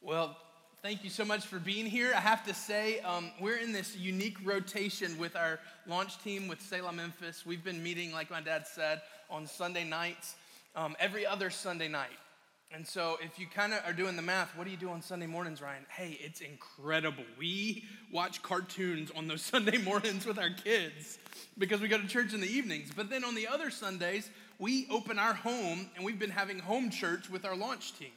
Well, thank you so much for being here. I have to say, um, we're in this unique rotation with our launch team with Selah Memphis. We've been meeting, like my dad said, on Sunday nights, um, every other Sunday night. And so, if you kind of are doing the math, what do you do on Sunday mornings, Ryan? Hey, it's incredible. We watch cartoons on those Sunday mornings with our kids because we go to church in the evenings. But then on the other Sundays, we open our home and we've been having home church with our launch team.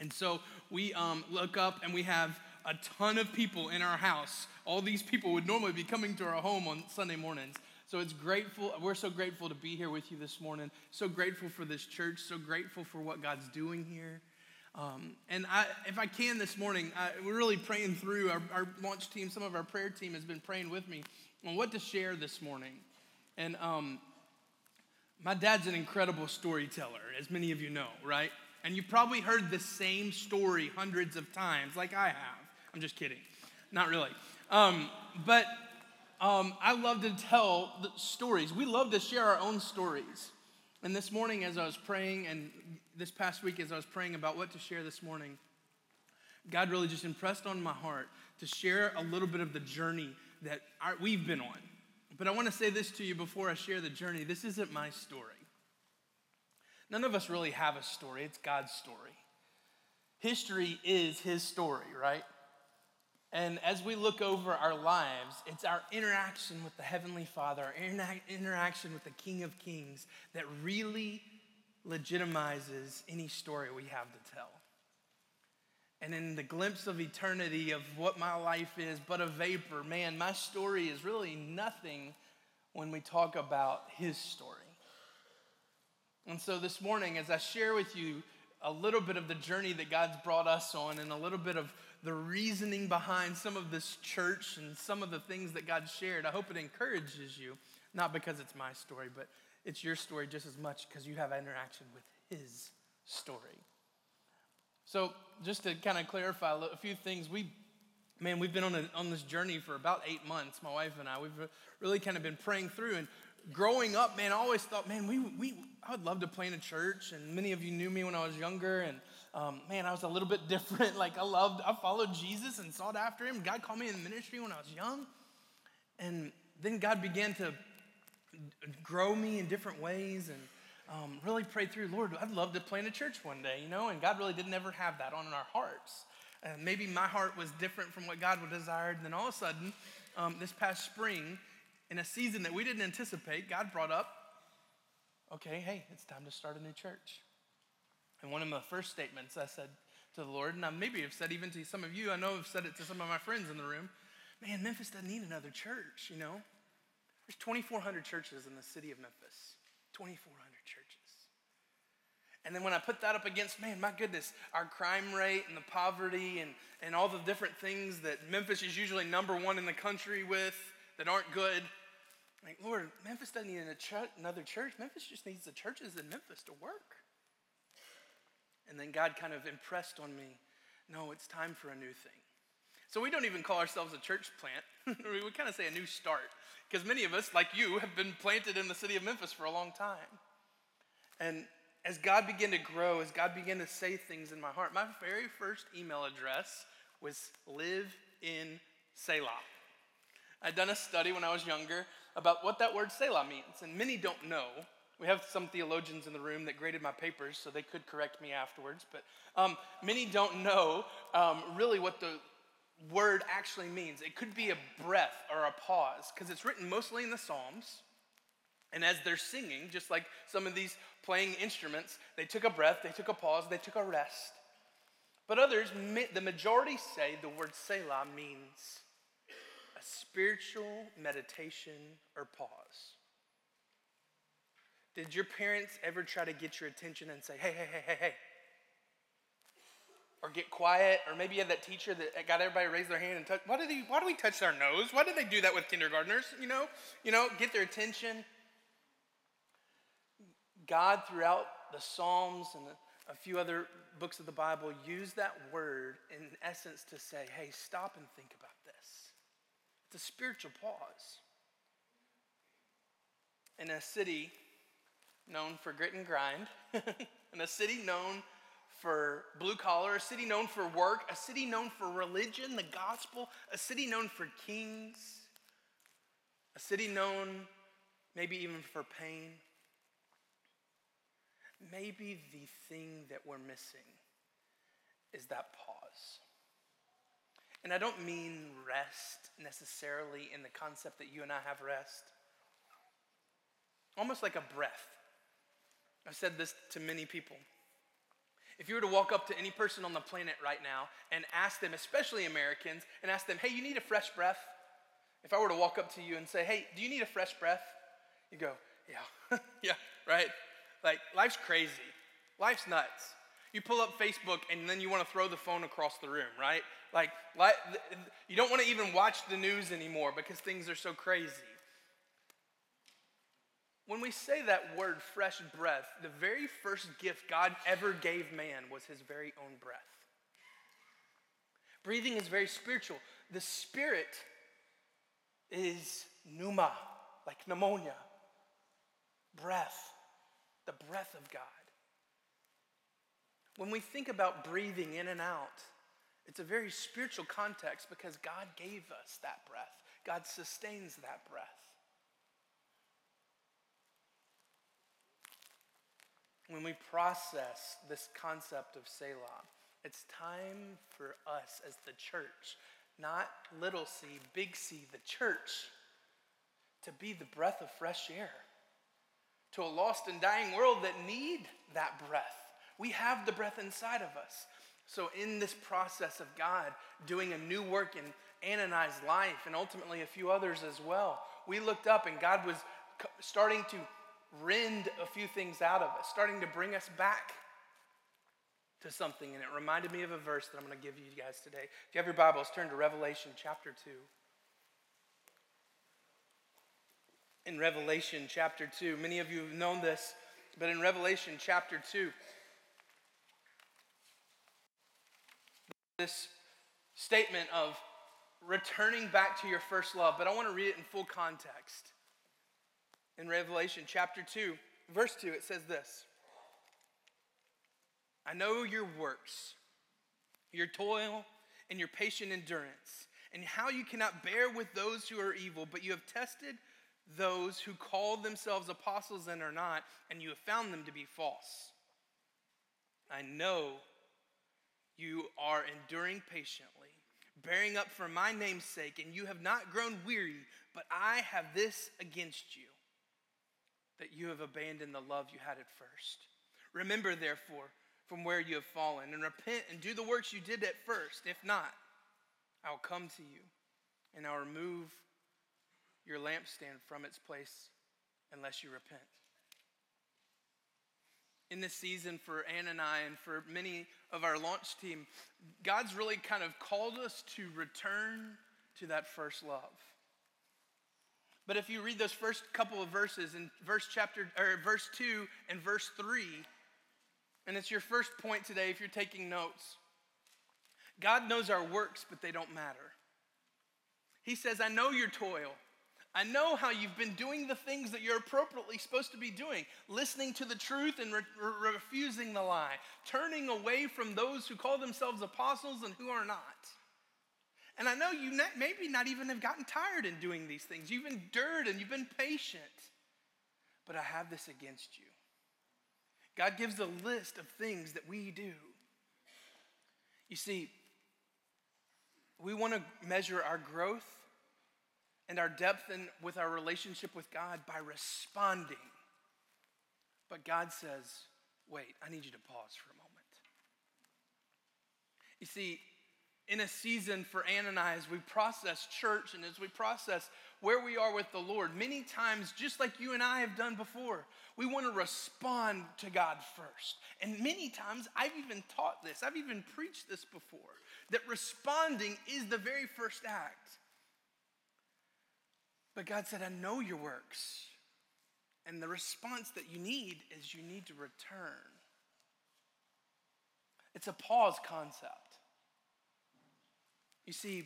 And so we um, look up and we have a ton of people in our house. All these people would normally be coming to our home on Sunday mornings. So it's grateful. We're so grateful to be here with you this morning. So grateful for this church. So grateful for what God's doing here. Um, and I, if I can this morning, I, we're really praying through. Our, our, launch team, some of our prayer team has been praying with me on what to share this morning. And um, my dad's an incredible storyteller, as many of you know, right? And you've probably heard the same story hundreds of times, like I have. I'm just kidding. Not really. Um, but um, I love to tell stories. We love to share our own stories. And this morning, as I was praying, and this past week, as I was praying about what to share this morning, God really just impressed on my heart to share a little bit of the journey that our, we've been on. But I want to say this to you before I share the journey this isn't my story. None of us really have a story, it's God's story. History is His story, right? And as we look over our lives, it's our interaction with the Heavenly Father, our inter- interaction with the King of Kings that really legitimizes any story we have to tell. And in the glimpse of eternity of what my life is but a vapor, man, my story is really nothing when we talk about His story. And so this morning, as I share with you a little bit of the journey that God's brought us on and a little bit of the reasoning behind some of this church and some of the things that God shared, I hope it encourages you, not because it's my story, but it's your story just as much because you have interaction with His story. So, just to kind of clarify a few things, we, man, we've been on, a, on this journey for about eight months, my wife and I. We've really kind of been praying through and growing up, man, I always thought, man, we, we, I would love to play in a church. And many of you knew me when I was younger. And um, man, I was a little bit different. Like I loved, I followed Jesus and sought after him. God called me in ministry when I was young. And then God began to grow me in different ways and um, really prayed through, Lord, I'd love to play in a church one day, you know? And God really didn't ever have that on in our hearts. And maybe my heart was different from what God would desired. And then all of a sudden, um, this past spring, in a season that we didn't anticipate, God brought up, okay, hey, it's time to start a new church. And one of my first statements I said to the Lord, and I maybe have said even to some of you, I know I've said it to some of my friends in the room, man, Memphis doesn't need another church, you know? There's 2,400 churches in the city of Memphis. 2,400 churches. And then when I put that up against, man, my goodness, our crime rate and the poverty and, and all the different things that Memphis is usually number one in the country with that aren't good, like, Lord, Memphis doesn't need another church. Memphis just needs the churches in Memphis to work. And then God kind of impressed on me no, it's time for a new thing. So we don't even call ourselves a church plant. we would kind of say a new start. Because many of us, like you, have been planted in the city of Memphis for a long time. And as God began to grow, as God began to say things in my heart, my very first email address was live in Selah. I'd done a study when I was younger about what that word Selah means, and many don't know. We have some theologians in the room that graded my papers, so they could correct me afterwards, but um, many don't know um, really what the word actually means. It could be a breath or a pause, because it's written mostly in the Psalms. And as they're singing, just like some of these playing instruments, they took a breath, they took a pause, they took a rest. But others, the majority say the word Selah means a spiritual meditation or pause. Did your parents ever try to get your attention and say, hey, hey, hey, hey, hey? Or get quiet, or maybe you had that teacher that got everybody to raise their hand and touch. Why do they? Why do we touch their nose? Why do they do that with kindergartners? You know, you know, get their attention. God, throughout the Psalms and a few other books of the Bible, use that word in essence to say, "Hey, stop and think about it's a spiritual pause. In a city known for grit and grind, in a city known for blue collar, a city known for work, a city known for religion, the gospel, a city known for kings, a city known maybe even for pain. Maybe the thing that we're missing is that pause. And I don't mean rest necessarily in the concept that you and I have rest. Almost like a breath. I've said this to many people. If you were to walk up to any person on the planet right now and ask them, especially Americans, and ask them, hey, you need a fresh breath? If I were to walk up to you and say, hey, do you need a fresh breath? You go, yeah, yeah, right? Like, life's crazy. Life's nuts. You pull up Facebook and then you want to throw the phone across the room, right? Like, you don't want to even watch the news anymore because things are so crazy. When we say that word fresh breath, the very first gift God ever gave man was his very own breath. Breathing is very spiritual. The spirit is pneuma, like pneumonia, breath, the breath of God. When we think about breathing in and out, it's a very spiritual context because God gave us that breath. God sustains that breath. When we process this concept of Selah, it's time for us as the church, not little c, big C, the church, to be the breath of fresh air to a lost and dying world that need that breath. We have the breath inside of us. So, in this process of God doing a new work in Ann and I's life and ultimately a few others as well, we looked up and God was starting to rend a few things out of us, starting to bring us back to something. And it reminded me of a verse that I'm going to give you guys today. If you have your Bibles, turn to Revelation chapter 2. In Revelation chapter 2, many of you have known this, but in Revelation chapter 2, this statement of returning back to your first love, but I want to read it in full context. In Revelation chapter 2, verse 2, it says this I know your works, your toil, and your patient endurance, and how you cannot bear with those who are evil, but you have tested those who call themselves apostles and are not, and you have found them to be false. I know you are enduring patiently, bearing up for my name's sake, and you have not grown weary, but I have this against you that you have abandoned the love you had at first. Remember, therefore, from where you have fallen, and repent and do the works you did at first. If not, I will come to you, and I'll remove your lampstand from its place unless you repent in this season for Ann and I and for many of our launch team, God's really kind of called us to return to that first love. But if you read those first couple of verses in verse chapter or verse 2 and verse 3, and it's your first point today if you're taking notes. God knows our works, but they don't matter. He says, I know your toil. I know how you've been doing the things that you're appropriately supposed to be doing listening to the truth and re- re- refusing the lie, turning away from those who call themselves apostles and who are not. And I know you maybe not even have gotten tired in doing these things. You've endured and you've been patient. But I have this against you. God gives a list of things that we do. You see, we want to measure our growth and our depth in, with our relationship with God by responding. But God says, wait, I need you to pause for a moment. You see, in a season for Ann and I, as we process church and as we process where we are with the Lord, many times, just like you and I have done before, we want to respond to God first. And many times, I've even taught this, I've even preached this before, that responding is the very first act. But God said, I know your works. And the response that you need is you need to return. It's a pause concept. You see,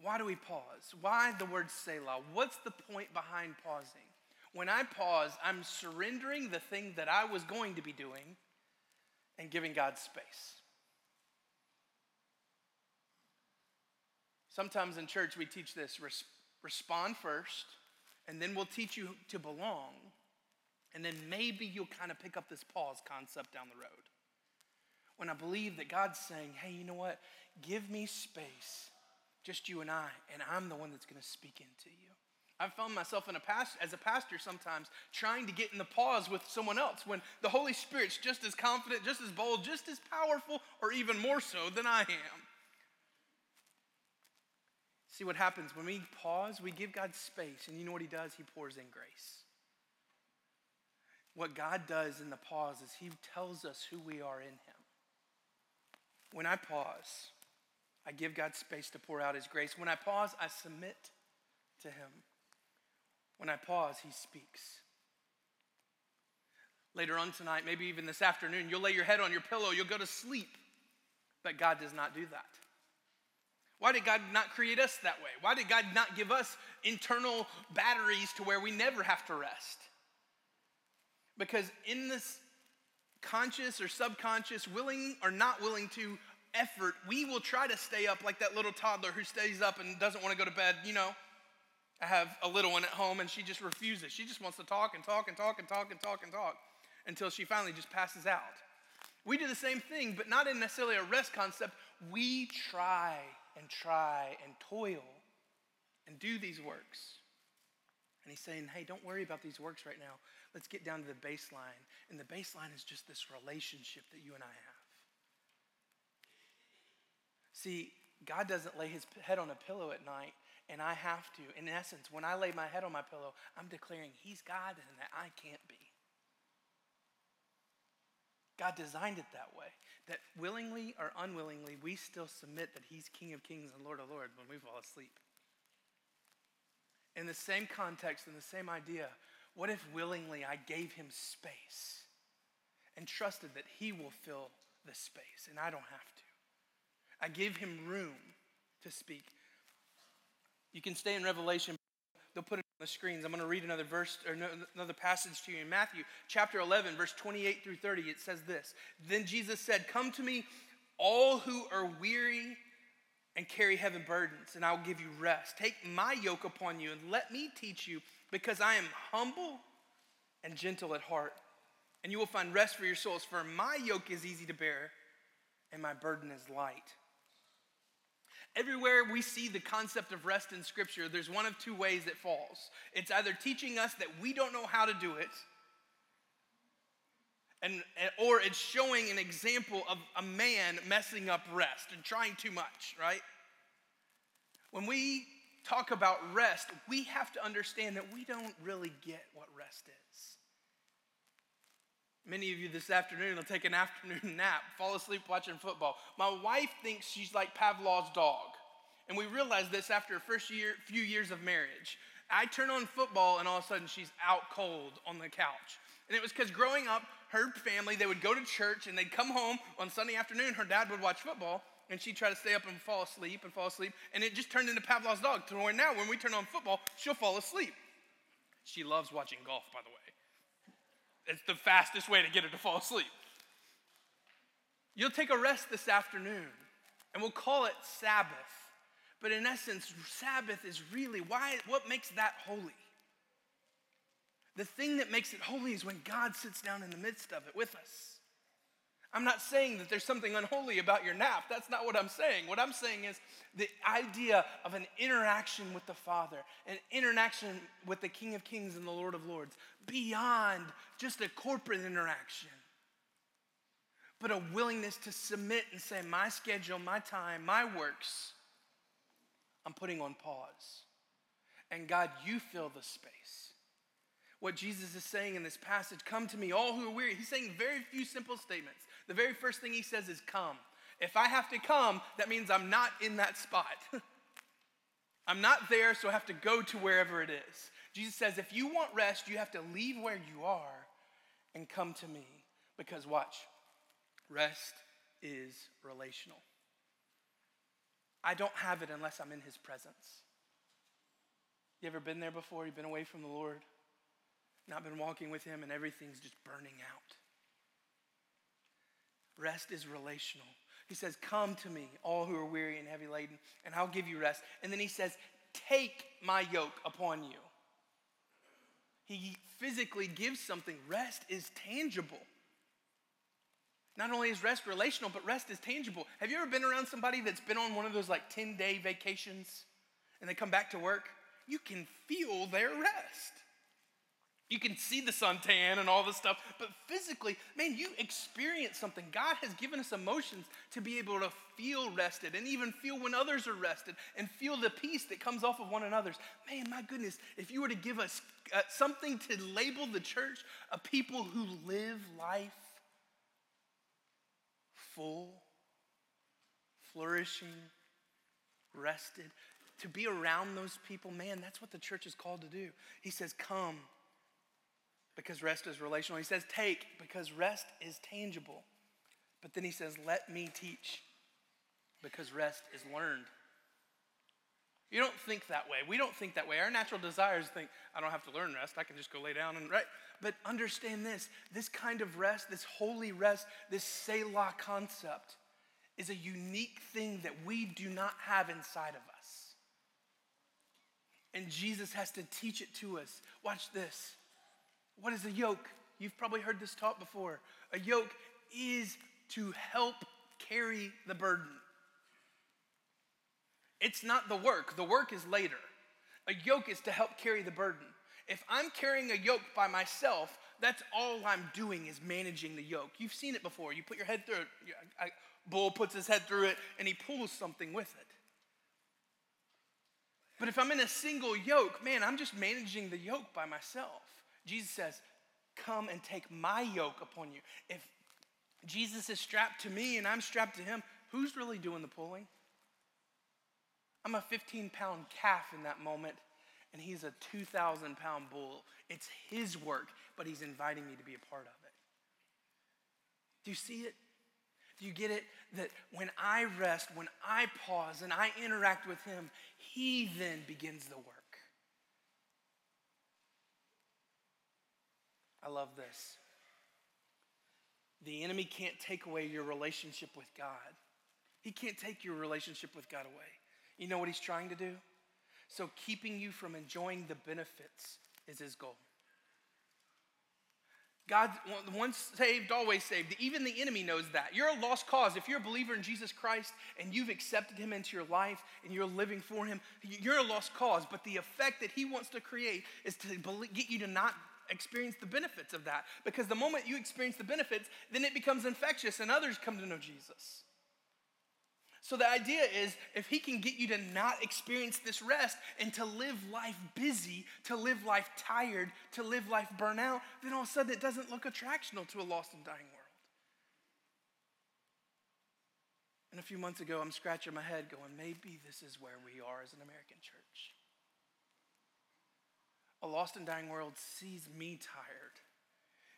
why do we pause? Why the word Selah? What's the point behind pausing? When I pause, I'm surrendering the thing that I was going to be doing, and giving God space. Sometimes in church we teach this respond first, and then we'll teach you to belong, and then maybe you'll kind of pick up this pause concept down the road. When I believe that God's saying, hey, you know what? Give me space, just you and I, and I'm the one that's going to speak into you. I've found myself in a past, as a pastor sometimes trying to get in the pause with someone else when the Holy Spirit's just as confident, just as bold, just as powerful, or even more so than I am. See what happens when we pause, we give God space, and you know what He does? He pours in grace. What God does in the pause is He tells us who we are in Him. When I pause, I give God space to pour out His grace. When I pause, I submit to Him. When I pause, He speaks. Later on tonight, maybe even this afternoon, you'll lay your head on your pillow, you'll go to sleep. But God does not do that. Why did God not create us that way? Why did God not give us internal batteries to where we never have to rest? Because in this conscious or subconscious, willing or not willing to effort, we will try to stay up like that little toddler who stays up and doesn't want to go to bed. You know, I have a little one at home and she just refuses. She just wants to talk and talk and talk and talk and talk and talk until she finally just passes out. We do the same thing, but not in necessarily a rest concept. We try and try and toil and do these works. And he's saying, hey, don't worry about these works right now. Let's get down to the baseline. And the baseline is just this relationship that you and I have. See, God doesn't lay his head on a pillow at night, and I have to. In essence, when I lay my head on my pillow, I'm declaring he's God and that I can't be. God designed it that way that willingly or unwillingly, we still submit that He's King of Kings and Lord of Lords when we fall asleep. In the same context, in the same idea, what if willingly I gave Him space and trusted that He will fill the space and I don't have to? I give Him room to speak. You can stay in Revelation, they'll put the screens. I'm going to read another verse or another passage to you in Matthew chapter 11, verse 28 through 30. It says this Then Jesus said, Come to me, all who are weary and carry heavy burdens, and I'll give you rest. Take my yoke upon you and let me teach you, because I am humble and gentle at heart, and you will find rest for your souls. For my yoke is easy to bear, and my burden is light. Everywhere we see the concept of rest in Scripture, there's one of two ways it falls. It's either teaching us that we don't know how to do it, and, or it's showing an example of a man messing up rest and trying too much, right? When we talk about rest, we have to understand that we don't really get what rest is. Many of you this afternoon will take an afternoon nap, fall asleep watching football. My wife thinks she's like Pavlov's dog. And we realized this after a first year, few years of marriage. I turn on football and all of a sudden she's out cold on the couch. And it was because growing up, her family, they would go to church and they'd come home on Sunday afternoon. Her dad would watch football and she'd try to stay up and fall asleep and fall asleep. And it just turned into Pavlov's dog to where now when we turn on football, she'll fall asleep. She loves watching golf, by the way. It's the fastest way to get her to fall asleep. You'll take a rest this afternoon, and we'll call it Sabbath. But in essence, Sabbath is really why, what makes that holy? The thing that makes it holy is when God sits down in the midst of it with us. I'm not saying that there's something unholy about your nap. That's not what I'm saying. What I'm saying is the idea of an interaction with the Father, an interaction with the King of Kings and the Lord of Lords, beyond just a corporate interaction, but a willingness to submit and say, My schedule, my time, my works, I'm putting on pause. And God, you fill the space. What Jesus is saying in this passage, come to me, all who are weary. He's saying very few simple statements. The very first thing he says is, Come. If I have to come, that means I'm not in that spot. I'm not there, so I have to go to wherever it is. Jesus says, if you want rest, you have to leave where you are and come to me. Because watch, rest is relational. I don't have it unless I'm in his presence. You ever been there before? You've been away from the Lord, not been walking with him, and everything's just burning out. Rest is relational. He says, Come to me, all who are weary and heavy laden, and I'll give you rest. And then he says, Take my yoke upon you. He physically gives something. Rest is tangible. Not only is rest relational, but rest is tangible. Have you ever been around somebody that's been on one of those like 10 day vacations and they come back to work? You can feel their rest. You can see the suntan and all this stuff, but physically, man, you experience something. God has given us emotions to be able to feel rested and even feel when others are rested and feel the peace that comes off of one another's. Man, my goodness, if you were to give us uh, something to label the church, a people who live life full, flourishing, rested, to be around those people, man, that's what the church is called to do. He says, Come because rest is relational. He says, take because rest is tangible. But then he says, let me teach because rest is learned. You don't think that way. We don't think that way. Our natural desires think, I don't have to learn rest. I can just go lay down and right. But understand this this kind of rest, this holy rest, this Selah concept is a unique thing that we do not have inside of us. And Jesus has to teach it to us. Watch this. What is a yoke? You've probably heard this taught before. A yoke is to help carry the burden. It's not the work, the work is later. A yoke is to help carry the burden. If I'm carrying a yoke by myself, that's all I'm doing is managing the yoke. You've seen it before. You put your head through it, a bull puts his head through it, and he pulls something with it. But if I'm in a single yoke, man, I'm just managing the yoke by myself. Jesus says, Come and take my yoke upon you. If Jesus is strapped to me and I'm strapped to him, who's really doing the pulling? I'm a 15 pound calf in that moment, and he's a 2,000 pound bull. It's his work, but he's inviting me to be a part of it. Do you see it? Do you get it? That when I rest, when I pause, and I interact with him, he then begins the work. I love this. The enemy can't take away your relationship with God. He can't take your relationship with God away. You know what he's trying to do? So, keeping you from enjoying the benefits is his goal. God, once saved, always saved. Even the enemy knows that. You're a lost cause. If you're a believer in Jesus Christ and you've accepted him into your life and you're living for him, you're a lost cause. But the effect that he wants to create is to get you to not experience the benefits of that. Because the moment you experience the benefits, then it becomes infectious and others come to know Jesus. So the idea is if he can get you to not experience this rest and to live life busy, to live life tired, to live life burnout, then all of a sudden it doesn't look attractional to a lost and dying world. And a few months ago, I'm scratching my head going, maybe this is where we are as an American church. A lost and dying world sees me tired,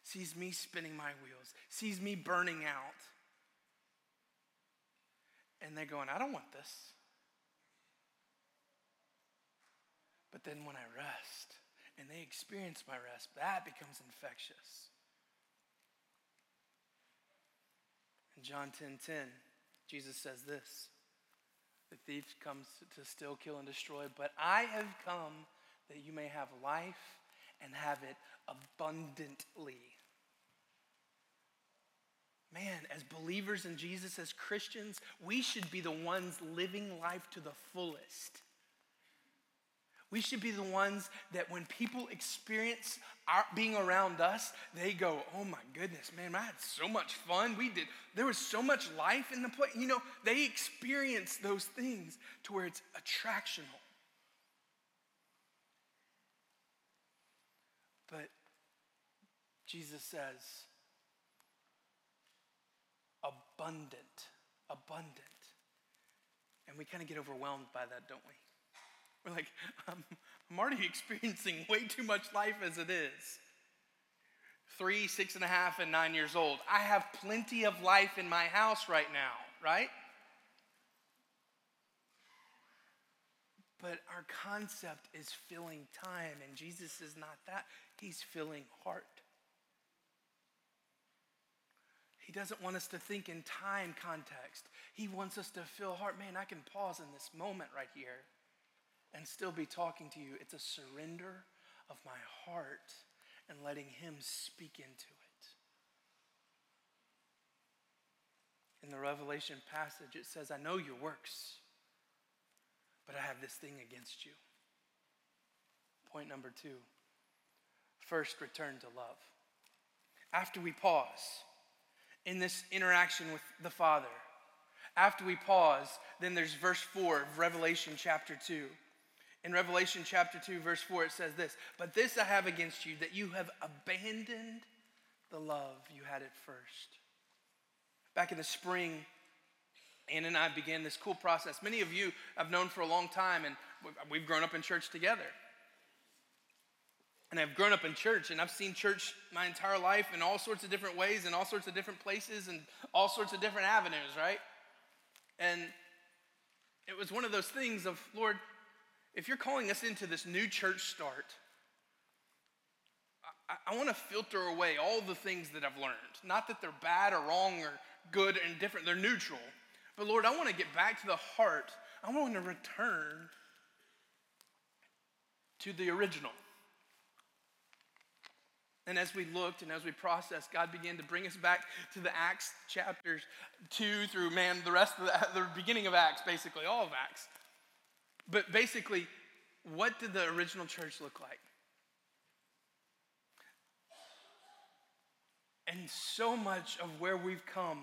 sees me spinning my wheels, sees me burning out. And they're going, I don't want this. But then when I rest and they experience my rest, that becomes infectious. In John 10 10, Jesus says this The thief comes to steal, kill, and destroy, but I have come that you may have life and have it abundantly. Man, as believers in Jesus, as Christians, we should be the ones living life to the fullest. We should be the ones that when people experience our, being around us, they go, "Oh my goodness, man! I had so much fun. We did. There was so much life in the place." You know, they experience those things to where it's attractional. But Jesus says, abundant, abundant. And we kind of get overwhelmed by that, don't we? We're like, I'm, I'm already experiencing way too much life as it is. Three, six and a half, and nine years old. I have plenty of life in my house right now, right? But our concept is filling time, and Jesus is not that. He's filling heart. He doesn't want us to think in time context. He wants us to feel heart. Man, I can pause in this moment right here and still be talking to you. It's a surrender of my heart and letting Him speak into it. In the Revelation passage, it says, I know your works, but I have this thing against you. Point number two first, return to love. After we pause in this interaction with the Father, after we pause, then there's verse 4 of Revelation chapter 2. In Revelation chapter 2, verse 4, it says this But this I have against you, that you have abandoned the love you had at first. Back in the spring, Ann and I began this cool process. Many of you I've known for a long time, and we've grown up in church together. And I've grown up in church, and I've seen church my entire life in all sorts of different ways, in all sorts of different places, and all sorts of different avenues, right? And it was one of those things of, Lord, if you're calling us into this new church start, I, I want to filter away all the things that I've learned. Not that they're bad or wrong or good and different, they're neutral. But Lord, I want to get back to the heart. I want to return to the original. And as we looked and as we processed, God began to bring us back to the Acts chapters 2 through, man, the rest of the, the beginning of Acts, basically, all of Acts. But basically, what did the original church look like? And so much of where we've come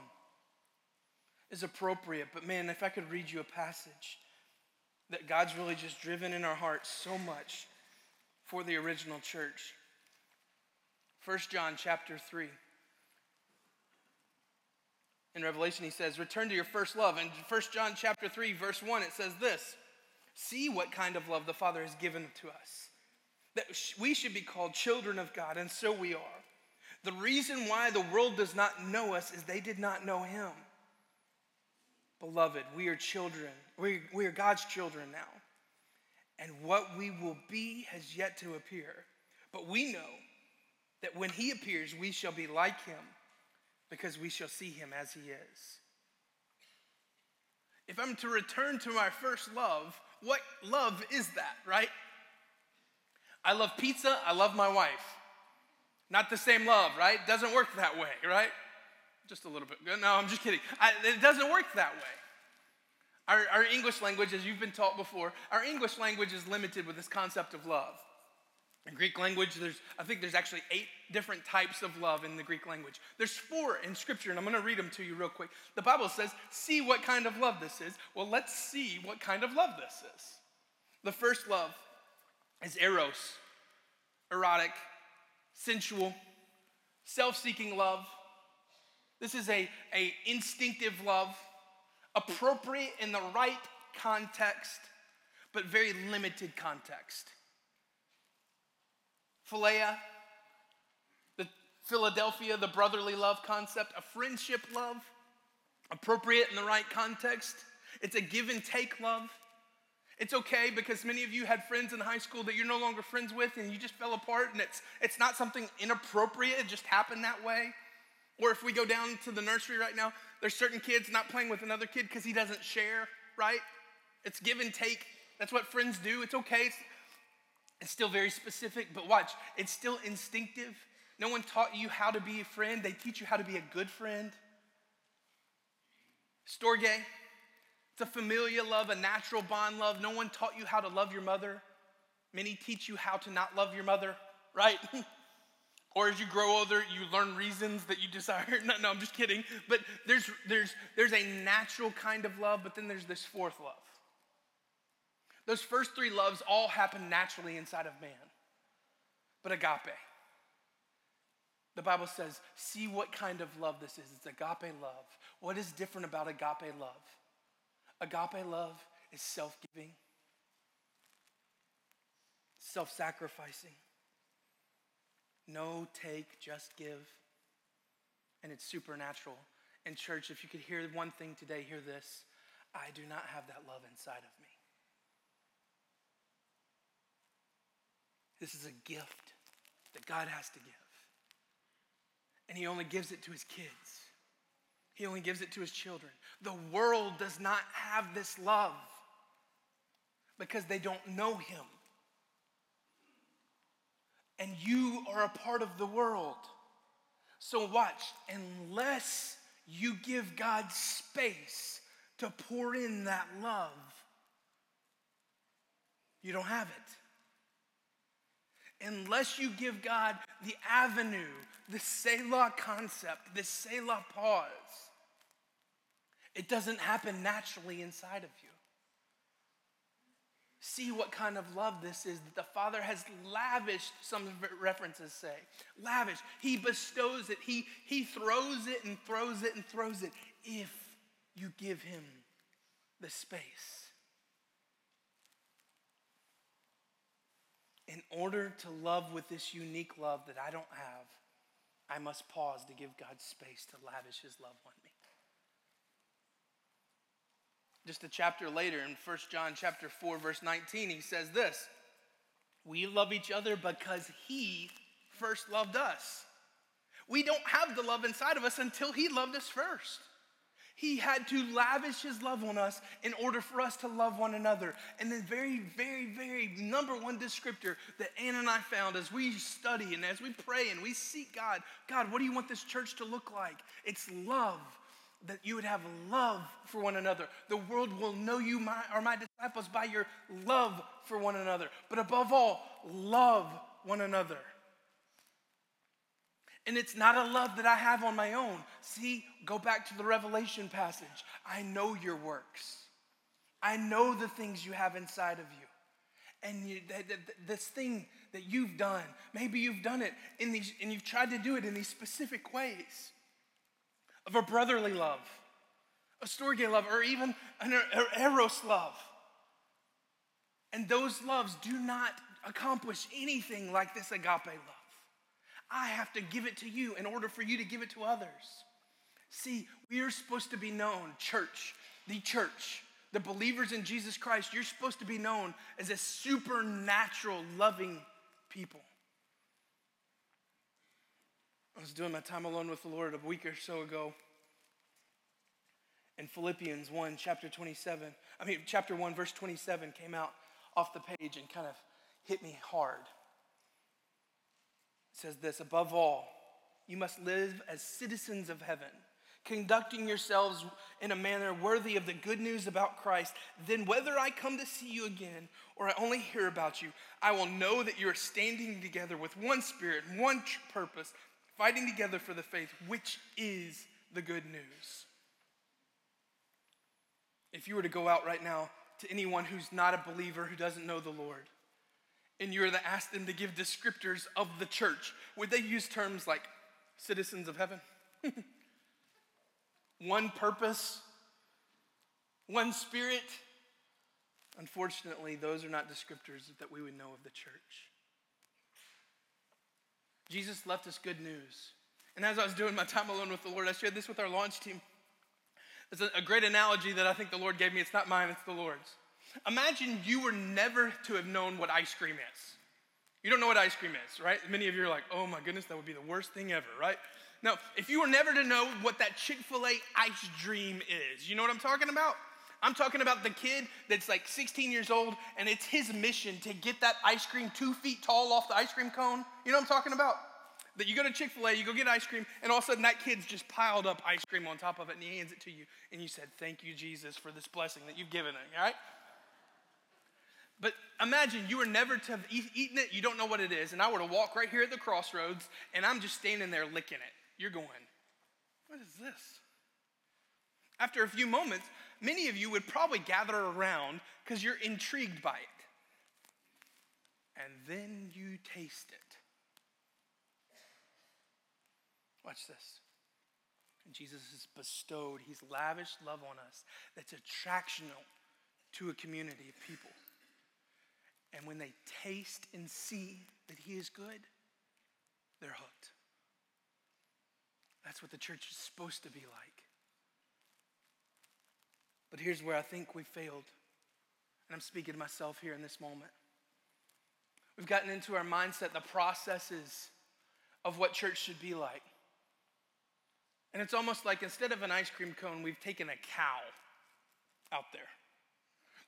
is appropriate. But man, if I could read you a passage that God's really just driven in our hearts so much for the original church. 1 John chapter 3. In Revelation, he says, Return to your first love. In 1 John chapter 3, verse 1, it says this See what kind of love the Father has given to us. That we should be called children of God, and so we are. The reason why the world does not know us is they did not know him. Beloved, we are children. We, we are God's children now. And what we will be has yet to appear. But we know that when he appears, we shall be like him because we shall see him as he is. If I'm to return to my first love, what love is that, right? I love pizza, I love my wife. Not the same love, right? Doesn't work that way, right? Just a little bit. No, I'm just kidding. I, it doesn't work that way. Our, our English language, as you've been taught before, our English language is limited with this concept of love. In Greek language, there's, I think there's actually eight different types of love in the Greek language. There's four in Scripture, and I'm going to read them to you real quick. The Bible says, see what kind of love this is. Well, let's see what kind of love this is. The first love is eros, erotic, sensual, self-seeking love. This is a, a instinctive love, appropriate in the right context, but very limited context. Philia, the Philadelphia, the brotherly love concept, a friendship love, appropriate in the right context. It's a give and take love. It's okay because many of you had friends in high school that you're no longer friends with and you just fell apart and it's, it's not something inappropriate, it just happened that way. Or if we go down to the nursery right now, there's certain kids not playing with another kid because he doesn't share, right? It's give and take. That's what friends do. It's okay. It's, it's still very specific, but watch, it's still instinctive. No one taught you how to be a friend, they teach you how to be a good friend. Storge, it's a familial love, a natural bond love. No one taught you how to love your mother. Many teach you how to not love your mother, right? or as you grow older, you learn reasons that you desire. No, no, I'm just kidding. But there's, there's, there's a natural kind of love, but then there's this fourth love. Those first three loves all happen naturally inside of man. But agape, the Bible says, see what kind of love this is. It's agape love. What is different about agape love? Agape love is self giving, self sacrificing. No take, just give. And it's supernatural. And, church, if you could hear one thing today, hear this I do not have that love inside of me. This is a gift that God has to give. And He only gives it to His kids. He only gives it to his children. The world does not have this love because they don't know him. And you are a part of the world. So, watch, unless you give God space to pour in that love, you don't have it. Unless you give God the avenue, the Selah concept, the Selah pause, it doesn't happen naturally inside of you. See what kind of love this is that the Father has lavished, some references say. Lavish. He bestows it. He, he throws it and throws it and throws it if you give Him the space. In order to love with this unique love that I don't have, I must pause to give God space to lavish His love on me. Just a chapter later in 1 John chapter 4 verse 19 he says this, we love each other because he first loved us. We don't have the love inside of us until he loved us first. He had to lavish his love on us in order for us to love one another. And the very, very, very number one descriptor that Ann and I found as we study and as we pray and we seek God God, what do you want this church to look like? It's love that you would have love for one another. The world will know you my, are my disciples by your love for one another. But above all, love one another. And it's not a love that I have on my own. See, go back to the Revelation passage. I know your works. I know the things you have inside of you. And you, th- th- this thing that you've done, maybe you've done it in these, and you've tried to do it in these specific ways of a brotherly love, a storge love, or even an er, er, eros love. And those loves do not accomplish anything like this agape love. I have to give it to you in order for you to give it to others. See, we are supposed to be known, church, the church, the believers in Jesus Christ, you're supposed to be known as a supernatural, loving people. I was doing my time alone with the Lord a week or so ago. And Philippians 1, chapter 27, I mean, chapter 1, verse 27 came out off the page and kind of hit me hard. Says this Above all, you must live as citizens of heaven, conducting yourselves in a manner worthy of the good news about Christ. Then, whether I come to see you again or I only hear about you, I will know that you are standing together with one spirit, one purpose fighting together for the faith, which is the good news. If you were to go out right now to anyone who's not a believer, who doesn't know the Lord, and you were to ask them to give descriptors of the church, would they use terms like citizens of heaven? one purpose, one spirit? Unfortunately, those are not descriptors that we would know of the church. Jesus left us good news. And as I was doing my time alone with the Lord, I shared this with our launch team. It's a, great analogy that I think the Lord gave me. It's not mine, it's the Lord's. Imagine you were never to have known what ice cream is. You don't know what ice cream is, right? Many of you are like, oh my goodness, that would be the worst thing ever, right? Now, if you were never to know what that Chick fil A ice dream is, you know what I'm talking about? I'm talking about the kid that's like 16 years old and it's his mission to get that ice cream two feet tall off the ice cream cone. You know what I'm talking about? That you go to Chick fil A, you go get ice cream, and all of a sudden that kid's just piled up ice cream on top of it and he hands it to you. And you said, Thank you, Jesus, for this blessing that you've given him, all right? But imagine you were never to have eaten it, you don't know what it is, and I were to walk right here at the crossroads and I'm just standing there licking it. You're going, What is this? After a few moments, many of you would probably gather around because you're intrigued by it. And then you taste it. Watch this. And Jesus has bestowed, he's lavished love on us that's attractional to a community of people. And when they taste and see that he is good, they're hooked. That's what the church is supposed to be like. But here's where I think we failed. And I'm speaking to myself here in this moment. We've gotten into our mindset the processes of what church should be like. And it's almost like instead of an ice cream cone, we've taken a cow out there.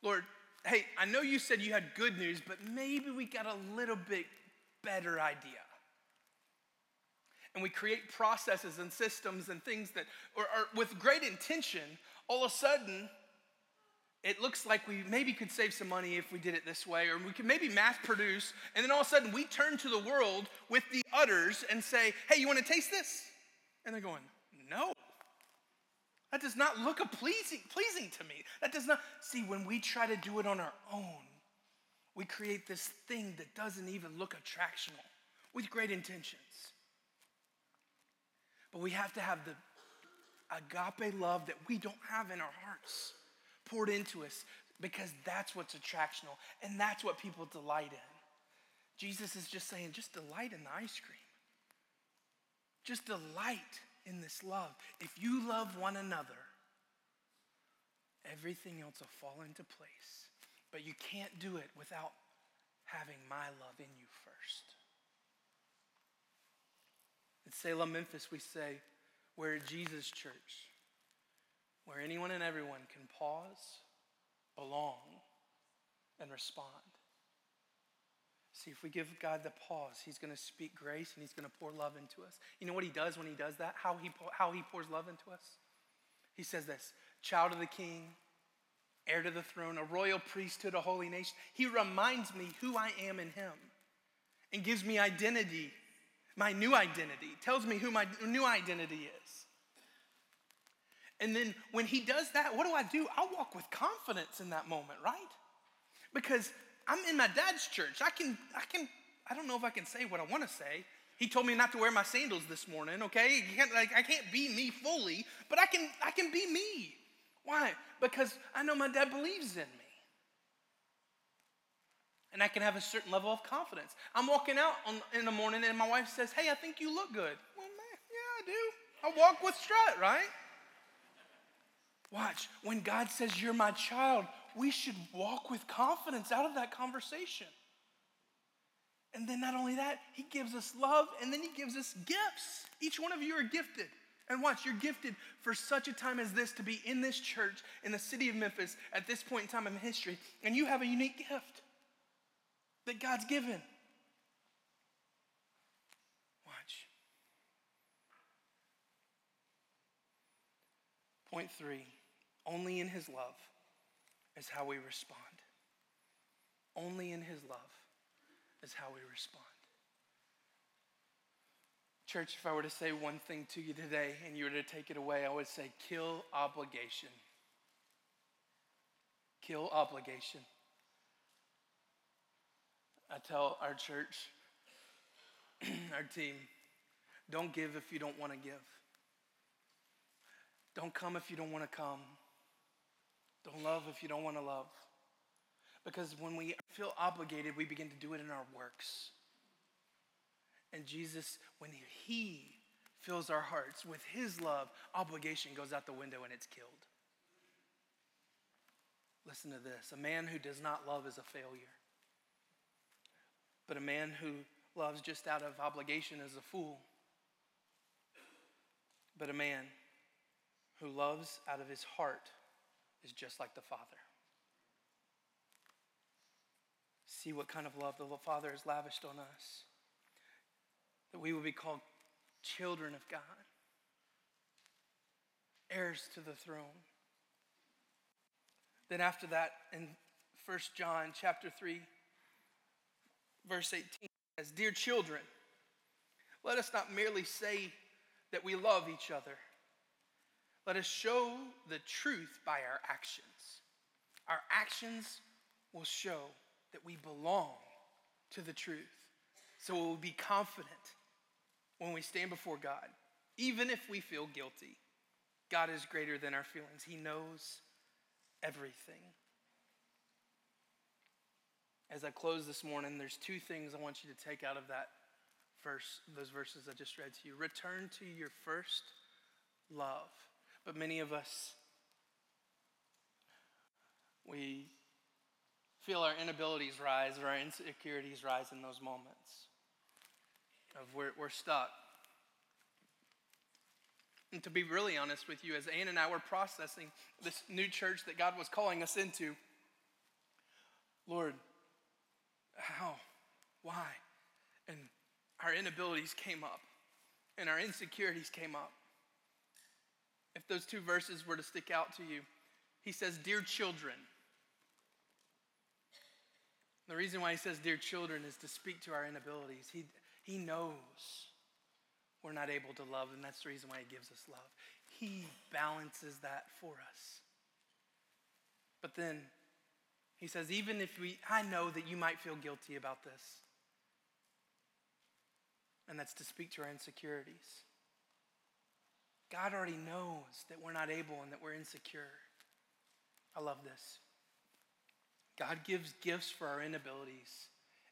Lord, hey, I know you said you had good news, but maybe we got a little bit better idea. And we create processes and systems and things that are, are with great intention. All of a sudden, it looks like we maybe could save some money if we did it this way, or we could maybe mass produce, and then all of a sudden we turn to the world with the udders and say, Hey, you want to taste this? And they're going. That does not look pleasing, pleasing to me. That does not see when we try to do it on our own, we create this thing that doesn't even look attractional with great intentions. But we have to have the agape love that we don't have in our hearts poured into us because that's what's attractional and that's what people delight in. Jesus is just saying, just delight in the ice cream. Just delight in this love. If you love one another, everything else will fall into place. But you can't do it without having my love in you first. At Salem, Memphis, we say, we're a Jesus church where anyone and everyone can pause, belong, and respond. See, if we give God the pause, He's going to speak grace and He's going to pour love into us. You know what He does when He does that? How He, how he pours love into us? He says this Child of the King, heir to the throne, a royal priesthood, a holy nation. He reminds me who I am in Him and gives me identity, my new identity, tells me who my new identity is. And then when He does that, what do I do? I walk with confidence in that moment, right? Because I'm in my dad's church. I can, I can, I don't know if I can say what I want to say. He told me not to wear my sandals this morning, okay? Can't, like, I can't be me fully, but I can, I can be me. Why? Because I know my dad believes in me. And I can have a certain level of confidence. I'm walking out on, in the morning and my wife says, Hey, I think you look good. Well, man, yeah, I do. I walk with strut, right? Watch, when God says, You're my child, we should walk with confidence out of that conversation. And then not only that, he gives us love and then he gives us gifts. Each one of you are gifted. And watch, you're gifted for such a time as this to be in this church in the city of Memphis at this point in time in history. And you have a unique gift that God's given. Watch. Point three only in his love is how we respond. Only in His love is how we respond. Church, if I were to say one thing to you today and you were to take it away, I would say kill obligation. Kill obligation. I tell our church, our team, don't give if you don't want to give. Don't come if you don't want to come. Don't love if you don't want to love. Because when we feel obligated, we begin to do it in our works. And Jesus, when He fills our hearts with His love, obligation goes out the window and it's killed. Listen to this a man who does not love is a failure. But a man who loves just out of obligation is a fool. But a man who loves out of his heart is just like the Father. See what kind of love the Father has lavished on us. That we will be called children of God, heirs to the throne. Then after that, in 1 John chapter 3, verse 18, says, Dear children, let us not merely say that we love each other let us show the truth by our actions. Our actions will show that we belong to the truth. So we'll be confident when we stand before God, even if we feel guilty. God is greater than our feelings, He knows everything. As I close this morning, there's two things I want you to take out of that verse, those verses I just read to you. Return to your first love. But many of us, we feel our inabilities rise or our insecurities rise in those moments of we're, we're stuck. And to be really honest with you, as Ann and I were processing this new church that God was calling us into, Lord, how? Why? And our inabilities came up and our insecurities came up. If those two verses were to stick out to you, he says, Dear children. The reason why he says, Dear children, is to speak to our inabilities. He, he knows we're not able to love, and that's the reason why he gives us love. He balances that for us. But then he says, even if we, I know that you might feel guilty about this, and that's to speak to our insecurities. God already knows that we're not able and that we're insecure. I love this. God gives gifts for our inabilities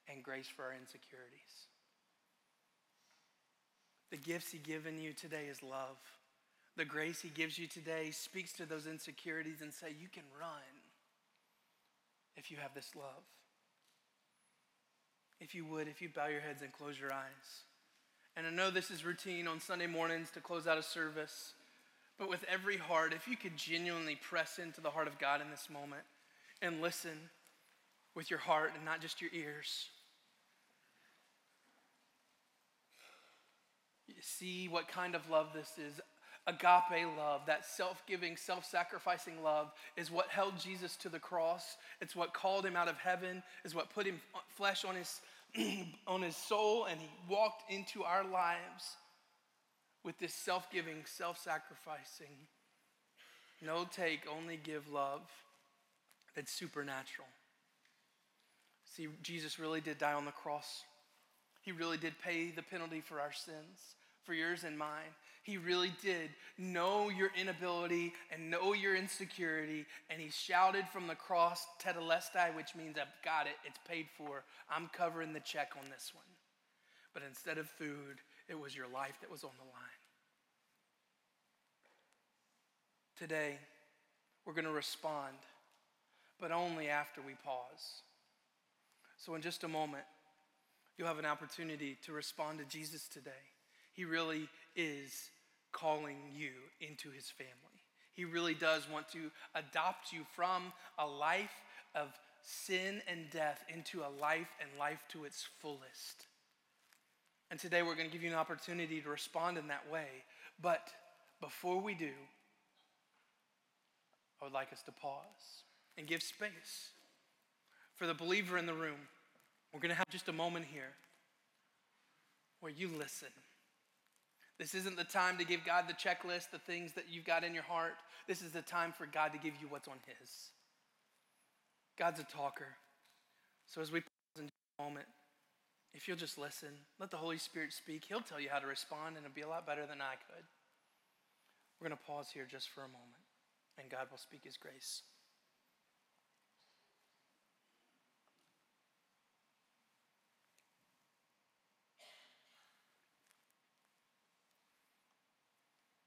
and grace for our insecurities. The gifts He given you today is love. The grace He gives you today speaks to those insecurities and say, You can run if you have this love. If you would, if you bow your heads and close your eyes. And I know this is routine on Sunday mornings to close out a service, but with every heart, if you could genuinely press into the heart of God in this moment and listen with your heart and not just your ears. You see what kind of love this is. Agape love, that self giving, self sacrificing love, is what held Jesus to the cross. It's what called him out of heaven, is what put him uh, flesh on his, on his soul, and he walked into our lives with this self giving, self sacrificing, no take, only give love that's supernatural. See, Jesus really did die on the cross. He really did pay the penalty for our sins, for yours and mine. He really did know your inability and know your insecurity, and he shouted from the cross, Tetelestai, which means I've got it, it's paid for. I'm covering the check on this one. But instead of food, it was your life that was on the line. Today, we're going to respond, but only after we pause. So, in just a moment, you'll have an opportunity to respond to Jesus today. He really is calling you into his family. He really does want to adopt you from a life of sin and death into a life and life to its fullest. And today we're going to give you an opportunity to respond in that way. But before we do, I would like us to pause and give space for the believer in the room. We're going to have just a moment here where you listen. This isn't the time to give God the checklist, the things that you've got in your heart. This is the time for God to give you what's on His. God's a talker. So as we pause in a moment, if you'll just listen, let the Holy Spirit speak. He'll tell you how to respond, and it'll be a lot better than I could. We're going to pause here just for a moment, and God will speak His grace.